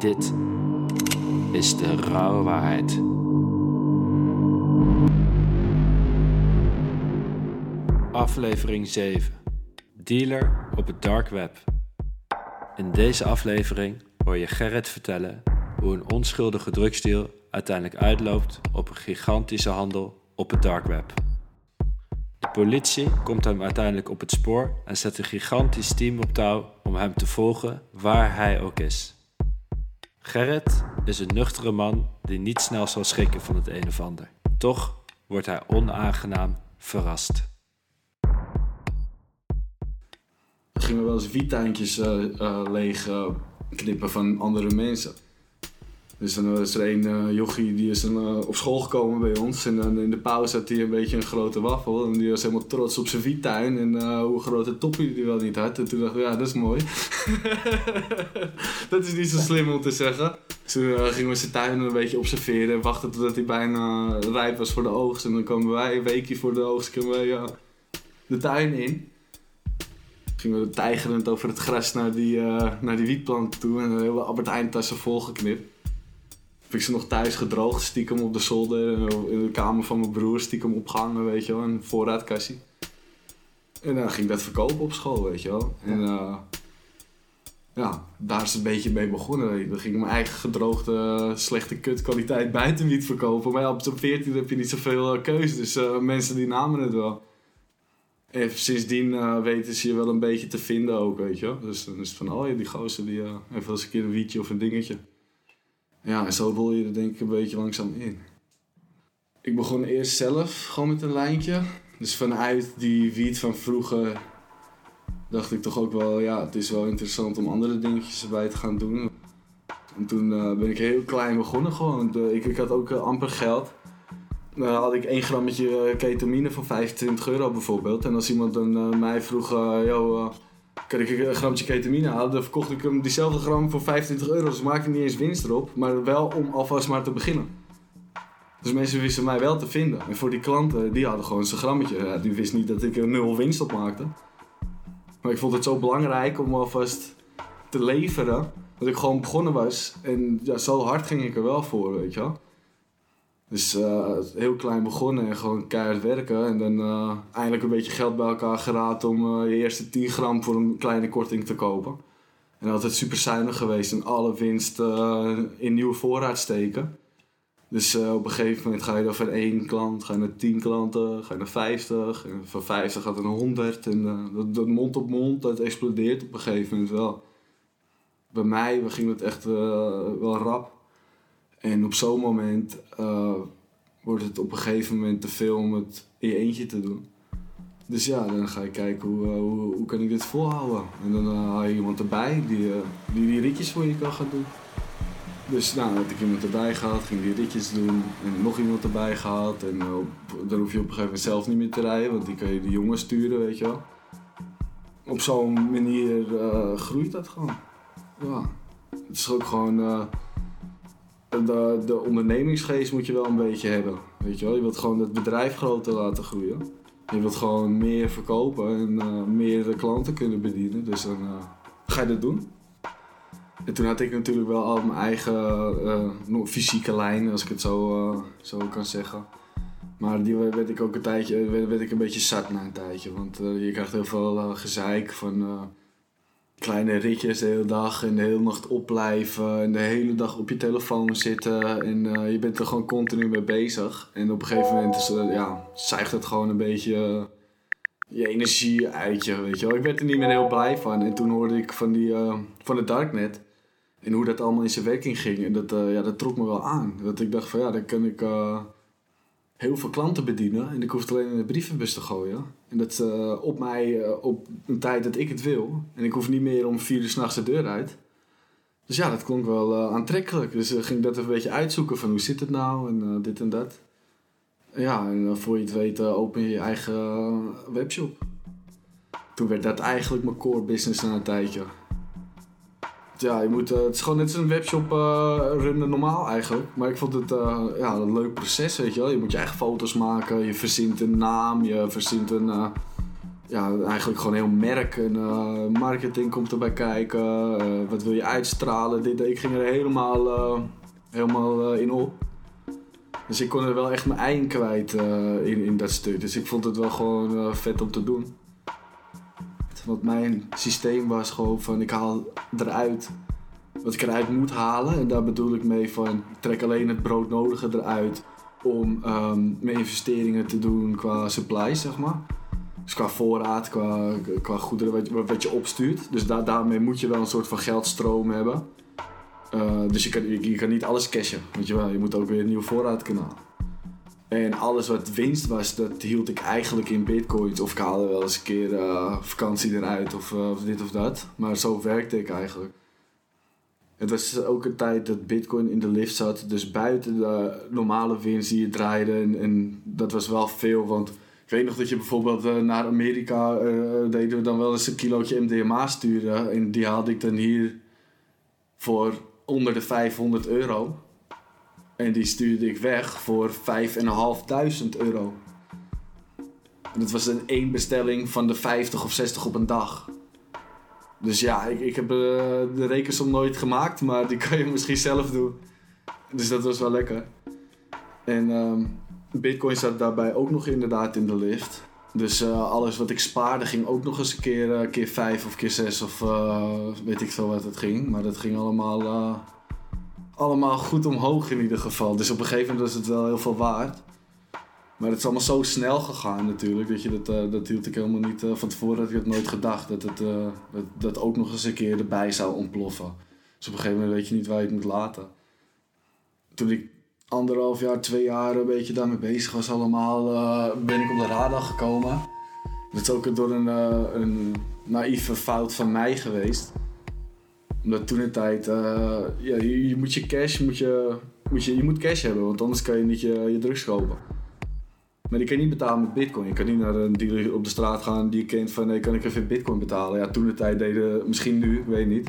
Dit is de rauwe waarheid. Aflevering 7. Dealer op het dark web. In deze aflevering hoor je Gerrit vertellen hoe een onschuldige drugsdeal uiteindelijk uitloopt op een gigantische handel op het dark web. De politie komt hem uiteindelijk op het spoor en zet een gigantisch team op touw om hem te volgen waar hij ook is. Gerrit is een nuchtere man die niet snel zal schrikken van het een of ander. Toch wordt hij onaangenaam verrast. We gingen wel eens wiettuintjes eh, eh, leeg eh, knippen van andere mensen. Dus dan was er een eh, jochie die is eh, op school gekomen bij ons. En in de pauze had hij een beetje een grote waffel. En die was helemaal trots op zijn wiettuin. En eh, hoe grote toppie die wel niet had. En toen dacht ik, ja, dat is mooi. dat is niet zo slim om te zeggen. Dus toen eh, gingen we zijn tuin een beetje observeren. En wachten totdat hij bijna rijp was voor de oogst. En dan kwamen wij een weekje voor de oogst de tuin in gingen we tijgerend over het gras naar die, eh, naar die wietplant toe en een hele Albert Heijn tassen volgeknipt. Heb ik ze nog thuis gedroogd, stiekem op de zolder, en in de kamer van mijn broer, stiekem opgehangen, weet je wel, een voorraadkassie. En dan ging ik dat verkopen op school, weet je wel. En eh, ja, daar is het een beetje mee begonnen. Dan ging ik mijn eigen gedroogde, eh, slechte kutkwaliteit buitenwiet verkopen. Maar ja, op zo'n 14 heb je niet zoveel keuze, dus eh, mensen die namen het wel. En sindsdien eh, weten ze je wel een beetje te vinden ook, weet je wel. Dus dan is het van, oh ja, die gozer die eh, heeft wel eens een keer een wietje of een dingetje. Ja, en zo rol je er denk ik een beetje langzaam in. Ik begon eerst zelf gewoon met een lijntje. Dus vanuit die wiet van vroeger dacht ik toch ook wel, ja, het is wel interessant om andere dingetjes erbij te gaan doen. En toen eh, ben ik heel klein begonnen gewoon. De- ik, ik had ook eh, amper geld. Dan had ik één grammetje eh, ketamine voor 25 euro bijvoorbeeld. En als iemand dan eh, mij vroeg, eh eh, kan ik een grammetje ketamine halen? Dan verkocht ik hem diezelfde gram voor 25 euro. Dus ik maakte niet eens winst erop. Maar wel om alvast maar te beginnen. Dus mensen wisten mij wel te vinden. En voor die klanten, die hadden gewoon zijn grammetje. Die wist niet dat ik er nul winst op maakte. Maar ik vond het zo belangrijk om alvast te leveren. Dat ik gewoon begonnen was. En ja, zo hard ging ik er wel voor, weet je wel. Dus eh, heel klein begonnen en gewoon keihard werken. En dan eh, eindelijk een beetje geld bij elkaar geraaid om eh, je eerste 10 gram voor een kleine korting te kopen. En altijd super zuinig geweest en alle winst in nieuwe voorraad steken. Dus op een gegeven moment ga je dan van één klant, ga je naar 10 klanten, ga je naar 50. En van 50 gaat het naar 100. En dat, dat mond op mond, dat explodeert op een gegeven moment wel. Bij mij ging het echt wel rap. En op zo'n moment eh, wordt het op een gegeven moment te veel om het in je eentje te doen. Dus ja, dan ga je kijken hoe, eh, hoe, hoe kan ik dit volhouden. En dan eh, haal je iemand erbij die, die ritjes voor je kan gaan doen. Dus nou, had ik iemand erbij gehad, ging die ritjes doen. En nog iemand erbij gehad. En dan hoef je op een gegeven moment zelf niet meer te rijden, want die kan je de jongens sturen, weet je wel. Op zo'n manier groeit dat gewoon. Ja. Het is ook gewoon... de, de ondernemingsgeest moet je wel een beetje hebben. Weet je wel? Je wilt gewoon het bedrijf groter laten groeien. Je wilt gewoon meer verkopen en eh, meer klanten kunnen bedienen. Dus dan eh, ga je dat doen. En toen had ik natuurlijk wel al mijn eigen eh, fysieke lijn, als ik het zo, zo kan zeggen. Maar die werd ik ook een tijdje, werd, ik een beetje zat na een tijdje. Want je krijgt heel veel gezeik van kleine ritjes de hele dag en de hele nacht opblijven en de hele dag op je telefoon zitten. En eh, je bent er gewoon continu mee bezig. En op een gegeven moment is, ja, zuigt het gewoon een beetje eh, je energie uit je, weet je wel. Ik werd er niet meer heel blij van. En toen hoorde ik van, die, eh, van het Darknet en hoe dat allemaal in zijn werking ging. En dat, ja, dat trok me wel aan. Dat ik dacht van ja, dan kan ik heel veel klanten bedienen. En ik hoef het alleen in de brievenbus te gooien. En dat eh, op mij eh, op een tijd dat ik het wil. En ik hoef niet meer om vier uur s'nachts de deur uit. Dus ja, dat klonk wel eh, aantrekkelijk. Dus uh, ging ik dat even een beetje uitzoeken van hoe zit het nou en dit en dat. Ja, en uh, voor je het weet uh, open je je eigen uh, webshop. Toen werd dat eigenlijk mijn core business na een tijdje. Ja, je moet, uh, het is gewoon net zo'n webshop uh, runnen normaal eigenlijk. Maar ik vond het uh, ja, een leuk proces, weet je wel. Je moet je eigen foto's maken, je verzint een naam, je verzint een, ja, eigenlijk gewoon heel merk en eh, marketing komt erbij kijken. Eh, wat wil je uitstralen? Dit, ik ging er helemaal, eh, helemaal in op. Dus ik kon er wel echt mijn eigen kwijt in, in dat stuk. Dus ik vond het wel gewoon vet om te doen. Want mijn systeem was gewoon van ik haal eruit wat ik eruit moet halen. En daar bedoel ik mee van ik trek alleen het broodnodige eruit om um, mijn investeringen te doen qua supplies, zeg maar. Dus qua voorraad, qua, qua goederen wat, wat je opstuurt. Dus daar daarmee moet je wel een soort van geldstroom hebben. Uh, dus je kan, je, kan niet alles cashen. Weet je, wel. je moet ook weer een nieuwe voorraad kunnen halen. En alles wat winst was, dat hield ik eigenlijk in bitcoins. Of ik haalde wel eens een keer uh, vakantie eruit of, uh, of dit of dat. Maar zo werkte ik eigenlijk. Het was ook een tijd dat Bitcoin in de lift zat. Dus buiten de normale winst die je draaide. En, en dat was wel veel. Want ik weet nog dat je bijvoorbeeld uh, naar Amerika deden dan wel eens een kilootje MDMA sturen. En die haalde ik dan hier voor onder de 500 euro. En die stuurde ik weg voor 5.500 euro. En dat was een één bestelling van de 50 of 60 op een dag. Dus ja, ik, ik heb uh, de rekensom nooit gemaakt, maar die kan je misschien zelf doen. Dus dat was wel lekker. En um, Bitcoin zat daarbij ook nog inderdaad in de lift. Dus uh, alles wat ik spaarde ging ook nog eens een keer, uh, keer 5 of keer 6 of weet ik veel wat het ging. Maar dat ging allemaal, allemaal goed omhoog in ieder geval. Dus op een gegeven moment was het wel heel veel waard. Maar het is allemaal zo snel gegaan natuurlijk. Dat, je dat, uh, dat hield ik helemaal niet. Uh, van tevoren had ik het nooit gedacht. Dat het dat, dat ook nog eens een keer erbij zou ontploffen. Dus op een gegeven moment weet je niet waar je het moet laten. Toen ik anderhalf jaar, twee jaar een beetje daarmee bezig was allemaal, ben ik op de radar gekomen. Dat is ook door een, een naïeve fout van mij geweest. Omdat toen een tijd, ja, je, je, moet je cash, moet je, moet je, je moet cash hebben, want anders kan je niet je, je drugs kopen. Maar die kan je niet betalen met bitcoin. Je kan niet naar een dealer op de straat gaan die je kent van nee, kan ik even bitcoin betalen. Ja, toen de tijd deden, misschien nu, ik weet niet.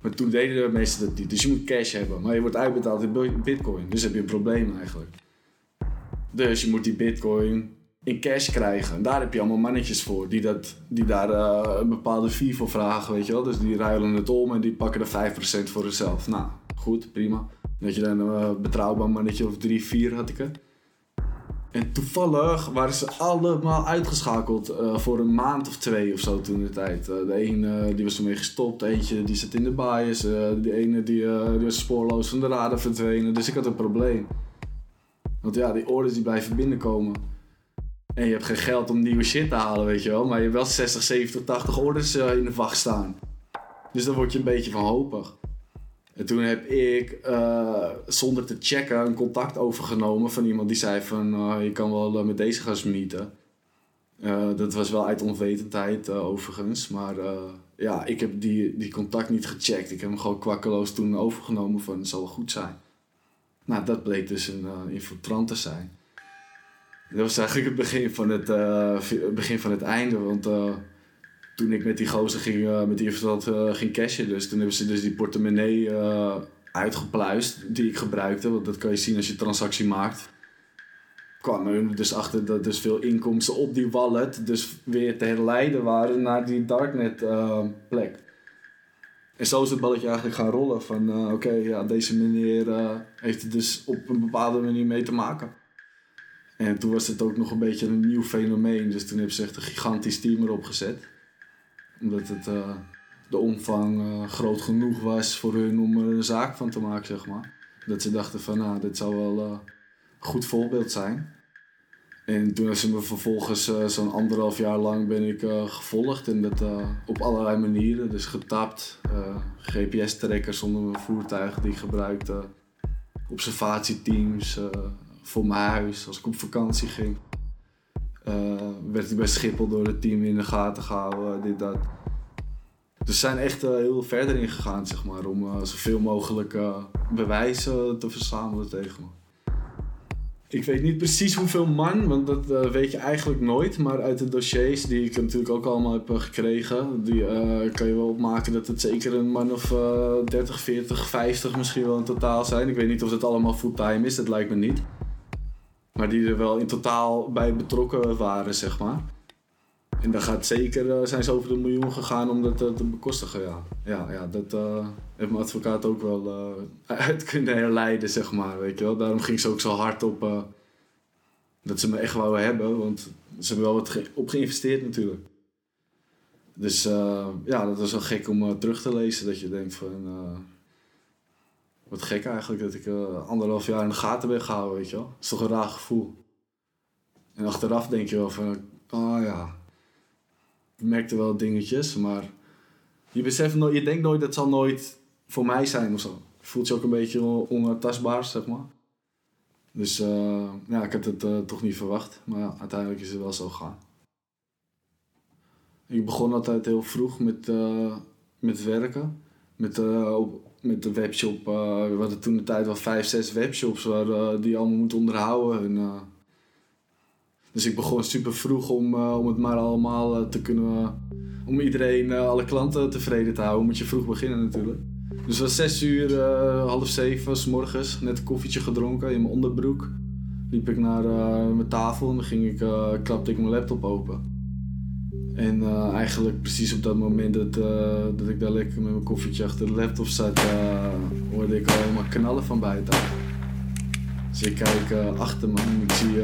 Maar toen deden de meesten dat niet. Dus je moet cash hebben. Maar je wordt uitbetaald in bitcoin. Dus heb je een probleem eigenlijk. Dus je moet die bitcoin in cash krijgen. En daar heb je allemaal mannetjes voor die, dat, die daar uh, een bepaalde fee voor vragen, weet je wel. Dus die ruilen het om en die pakken er 5% voor zichzelf. Nou, goed, prima. Dat je dan een uh, betrouwbaar mannetje of 3, 4 had ik. En toevallig waren ze allemaal uitgeschakeld uh, voor een maand of twee of zo toen de tijd. De uh, die was ermee gestopt, eentje die zat in de bias, de ene die, die, was spoorloos van de radar verdwenen. Dus ik had een probleem. Want ja, die orders die blijven binnenkomen. En je hebt geen geld om nieuwe shit te halen, weet je wel. Maar je hebt wel 60, 70, 80 orders in de wacht staan. Dus dan word je een beetje wanhopig. En toen heb ik, uh, zonder te checken, een contact overgenomen van iemand die zei van... Uh, je kan wel met deze gaan smieten. dat was wel uit onwetendheid overigens. Maar ja, ik heb die, die contact niet gecheckt. Ik heb hem gewoon kwakkeloos toen overgenomen van het zal wel goed zijn. Nou, dat bleek dus een infiltrant te zijn. Dat was eigenlijk het begin van het, begin van het einde. Want toen ik met die gozer ging, uh, met die investeerder uh, ging cashen, dus toen hebben ze dus die portemonnee uitgepluist die ik gebruikte. Want dat kan je zien als je transactie maakt. kwam er dus achter dat dus veel inkomsten op die wallet dus weer te herleiden waren naar die darknet plek. En zo is het balletje eigenlijk gaan rollen van oké, ja, deze meneer heeft het dus op een bepaalde manier mee te maken. En toen was het ook nog een beetje een nieuw fenomeen. Dus toen hebben ze echt een gigantisch team erop gezet omdat het, uh, de omvang uh, groot genoeg was voor hun om er een zaak van te maken, zeg maar. Dat ze dachten van, nou, dit zou wel uh, een goed voorbeeld zijn. En toen hebben ze me vervolgens zo'n anderhalf jaar lang ben ik gevolgd. En dat op allerlei manieren. Dus getapt, GPS-trekkers onder mijn voertuig die ik gebruikte. Observatieteams voor mijn huis als ik op vakantie ging. Uh, werd hij bij Schiphol door het team in de gaten gehouden, dit, dat. Dus zijn echt uh, heel verder ingegaan, zeg maar, om uh, zoveel mogelijk bewijzen te verzamelen tegen me. Ik weet niet precies hoeveel man, want dat weet je eigenlijk nooit. Maar uit de dossiers die ik natuurlijk ook allemaal heb gekregen, die kan je wel opmaken dat het zeker een man of 30, 40, 50 misschien wel in totaal zijn. Ik weet niet of dat allemaal fulltime is, dat lijkt me niet. Maar die er wel in totaal bij betrokken waren, zeg maar. En dan gaat zeker, eh, zijn ze over de miljoen gegaan om dat eh, te bekostigen, ja. Ja, dat eh, heeft mijn advocaat ook wel uit kunnen herleiden, zeg maar, weet je wel. Daarom ging ze ook zo hard op dat ze me echt wouden hebben, want ze hebben wel wat op geïnvesteerd natuurlijk. Dus ja, dat was wel gek om terug te lezen, dat je denkt van... wat gek eigenlijk dat ik eh, anderhalf jaar in de gaten ben gehouden, weet je wel. Dat is toch een raar gevoel. En achteraf denk je wel van, oh ja, ik merkte wel dingetjes, maar je beseft nooit, je denkt nooit dat zal nooit voor mij zijn of zo. Voelt je ook een beetje on- onaantastbaar, zeg maar. Dus eh, ja, ik heb het eh, toch niet verwacht, maar ja, uiteindelijk is het wel zo gegaan. Ik begon altijd heel vroeg met, met werken. Met, op, met de webshop. eh, we hadden toen de tijd wel vijf, zes webshops waar, eh, die allemaal moet onderhouden. En, dus ik begon super vroeg om, om het maar allemaal te kunnen. om iedereen, alle klanten tevreden te houden. Moet je vroeg beginnen natuurlijk. Dus het was zes uur, half zeven, s morgens. Net een koffietje gedronken in mijn onderbroek. Liep ik naar mijn tafel en dan ging ik, klapte ik mijn laptop open. En eh, eigenlijk precies op dat moment dat, eh, dat ik daar lekker met mijn koffietje achter de laptop zat, eh, hoorde ik al helemaal knallen van buiten. Dus ik kijk achter me en ik zie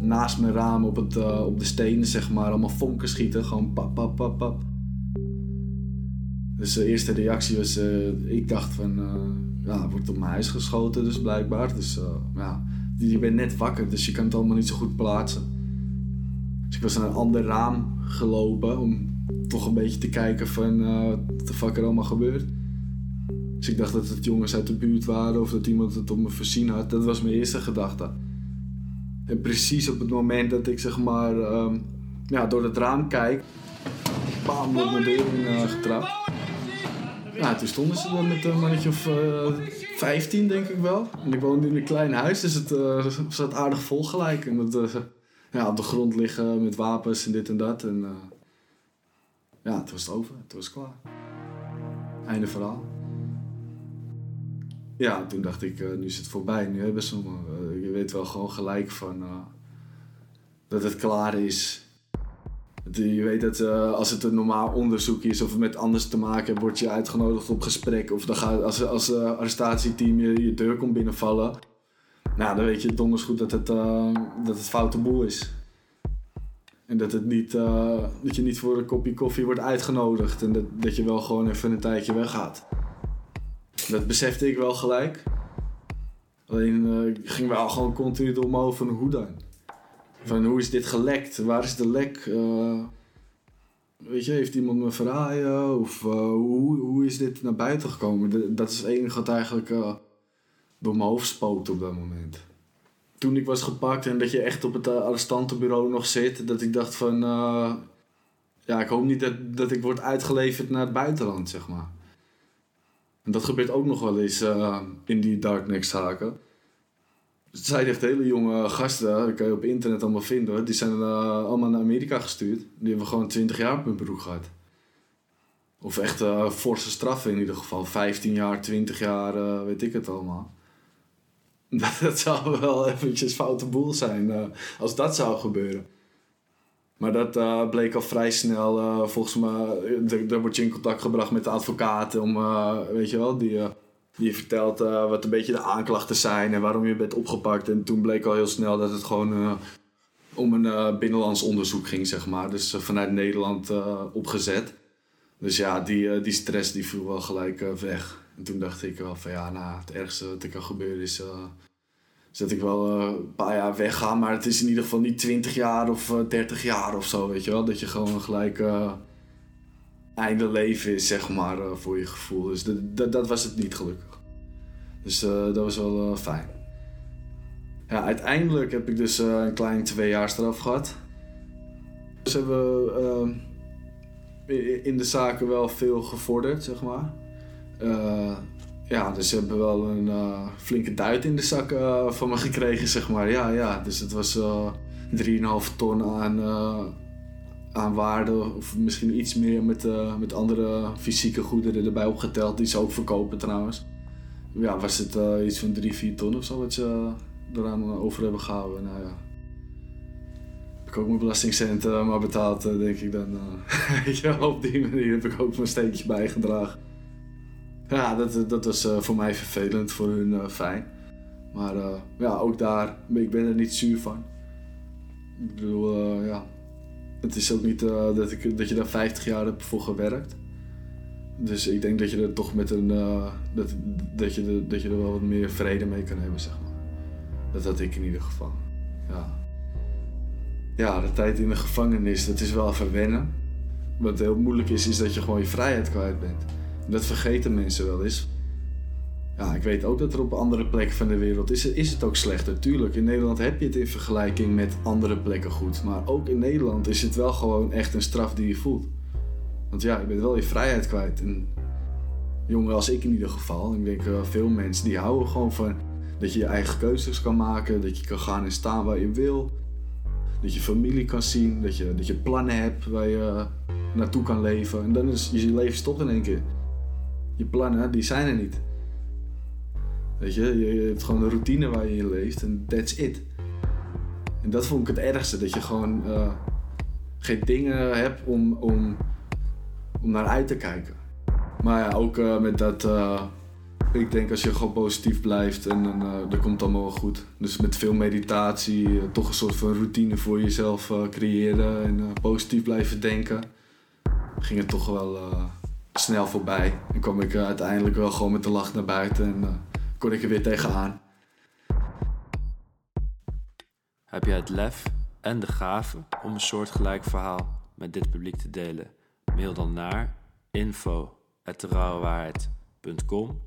naast mijn raam op, het, op de stenen zeg maar allemaal vonken schieten. Gewoon pap, pap, pap, pap. Dus de eerste reactie was, ik dacht van, ja, wordt op mijn huis geschoten dus blijkbaar. Dus ja, je bent net wakker, dus je kan het allemaal niet zo goed plaatsen. Dus ik was naar een ander raam gelopen om toch een beetje te kijken van eh, wat de fuck er allemaal gebeurt. Dus ik dacht dat het jongens uit de buurt waren of dat iemand het op me voorzien had. Dat was mijn eerste gedachte. En precies op het moment dat ik zeg maar ehm, ja, door het raam kijk, bam, wordt mijn deur in eh, getrapt. Ja, toen stonden ze er met een mannetje of eh 15 denk ik wel. En ik woonde in een klein huis, dus het eh, zat aardig vol gelijk. En dat, ja, op de grond liggen met wapens en dit en dat. En eh, ja, het was over. Het was klaar. Einde verhaal. Ja, toen dacht ik, eh, nu is het voorbij. Nu hebben ze me. Eh, je weet wel gewoon gelijk van dat het klaar is. Het- Je weet dat als het een normaal onderzoek is of het met anders te maken heeft, word je uitgenodigd op gesprek. Of dan gaat, als, als arrestatieteam je, je deur komt binnenvallen. Nou, dan weet je donders goed dat het, eh, dat het foute boel is. En dat, het niet, eh, dat je niet voor een kopje koffie wordt uitgenodigd. En dat, dat je wel gewoon even een tijdje weggaat. Dat besefte ik wel gelijk. Alleen uh, ging wel gewoon continu door me over van hoe dan? Van hoe is dit gelekt? Waar is de lek? Uh, weet je, heeft iemand me verraaien? Of uh, hoe, hoe is dit naar buiten gekomen? Dat is het enige wat eigenlijk uh, door mijn hoofd spookt op dat moment. Toen ik was gepakt en dat je echt op het uh, arrestantenbureau nog zit, dat ik dacht van... uh, ja, ik hoop niet dat, dat ik word uitgeleverd naar het buitenland, zeg maar. En dat gebeurt ook nog wel eens uh, in die darknet-zaken. Het zijn echt hele jonge gasten, dat kan je op internet allemaal vinden. Die zijn allemaal naar Amerika gestuurd. Die hebben gewoon 20 jaar op hun broek gehad. Of echt forse straffen in ieder geval. 15 jaar, 20 jaar, weet ik het allemaal. Dat, zou wel eventjes foute boel zijn uh, als dat zou gebeuren. Maar dat uh, bleek al vrij snel, uh, volgens mij, daar word je in contact gebracht met de advocaat om, weet je wel, die, die vertelt wat een beetje de aanklachten zijn en waarom je bent opgepakt. En toen bleek al heel snel dat het gewoon om een binnenlands onderzoek ging, zeg maar. Dus vanuit Nederland opgezet. Dus ja, die, die stress die viel wel gelijk weg. En toen dacht ik wel van ja, nou, het ergste wat er kan gebeuren is, is dat ik wel uh, een paar jaar wegga. Maar het is in ieder geval niet 20 jaar of uh, 30 jaar of zo, weet je wel. Dat je gewoon gelijk einde leven is, zeg maar, voor je gevoel. Dus dat, dat was het niet gelukkig. Dus dat was wel fijn. Ja, uiteindelijk heb ik dus een klein twee jaar straf gehad. Dus hebben we uh, in de zaken wel veel gevorderd, zeg maar. Uh, ja, dus ze hebben wel een uh, flinke duit in de zak uh, van me gekregen, zeg maar. Ja, ja, dus het was uh, 3,5 ton aan, aan waarde. Of misschien iets meer met, met andere fysieke goederen erbij opgeteld, die ze ook verkopen trouwens. Ja, was het iets van 3, 4 ton of zo wat ze eraan over hebben gehouden. Nou ja. heb ik ook mijn belastingcenten maar betaald, eh, denk ik dan. eh, ja, op die manier heb ik ook mijn steentje bijgedragen. Ja, dat, dat was eh, voor mij vervelend, voor hun eh, fijn. Maar eh, ja, ook daar, ik ben er niet zuur van. Ik bedoel, ja, het is ook niet dat, ik, dat je daar 50 jaar hebt voor gewerkt. Dus ik denk dat je er toch met een. dat, dat, je er, dat je er wel wat meer vrede mee kan hebben, zeg maar. Dat had ik in ieder geval. Ja. Ja, de tijd in de gevangenis, dat is wel even wennen. Wat heel moeilijk is, is dat je gewoon je vrijheid kwijt bent. Dat vergeten mensen wel eens. Ja, ik weet ook dat er op andere plekken van de wereld is, is het ook slechter. Tuurlijk, in Nederland heb je het in vergelijking met andere plekken goed. Maar ook in Nederland is het wel gewoon echt een straf die je voelt. Want ja, je bent wel je vrijheid kwijt. En jongen als ik in ieder geval, ik denk veel mensen, die houden gewoon van dat je je eigen keuzes kan maken. Dat je kan gaan en staan waar je wil. Dat je familie kan zien. Dat je, dat je plannen hebt waar je naartoe kan leven. En dan is je leven stopt in één keer. Je plannen, die zijn er niet. Weet je, je hebt gewoon een routine waar je in leeft en that's it. En dat vond ik het ergste, dat je gewoon uh, geen dingen hebt om, om, om naar uit te kijken. Maar ja, ook uh, met dat, uh, ik denk als je gewoon positief blijft en dan dat komt allemaal wel goed. Dus met veel meditatie, toch een soort van routine voor jezelf creëren en positief blijven denken, ging het toch wel snel voorbij. En kwam ik uiteindelijk wel gewoon met de lach naar buiten en kon ik er weer tegenaan. Heb jij het lef en de gave om een soortgelijk verhaal met dit publiek te delen? Mail dan naar info.derouwewaarheid.com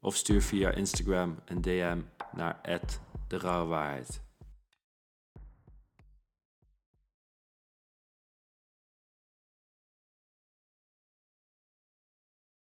of stuur via Instagram een DM naar @derouwewaarheid.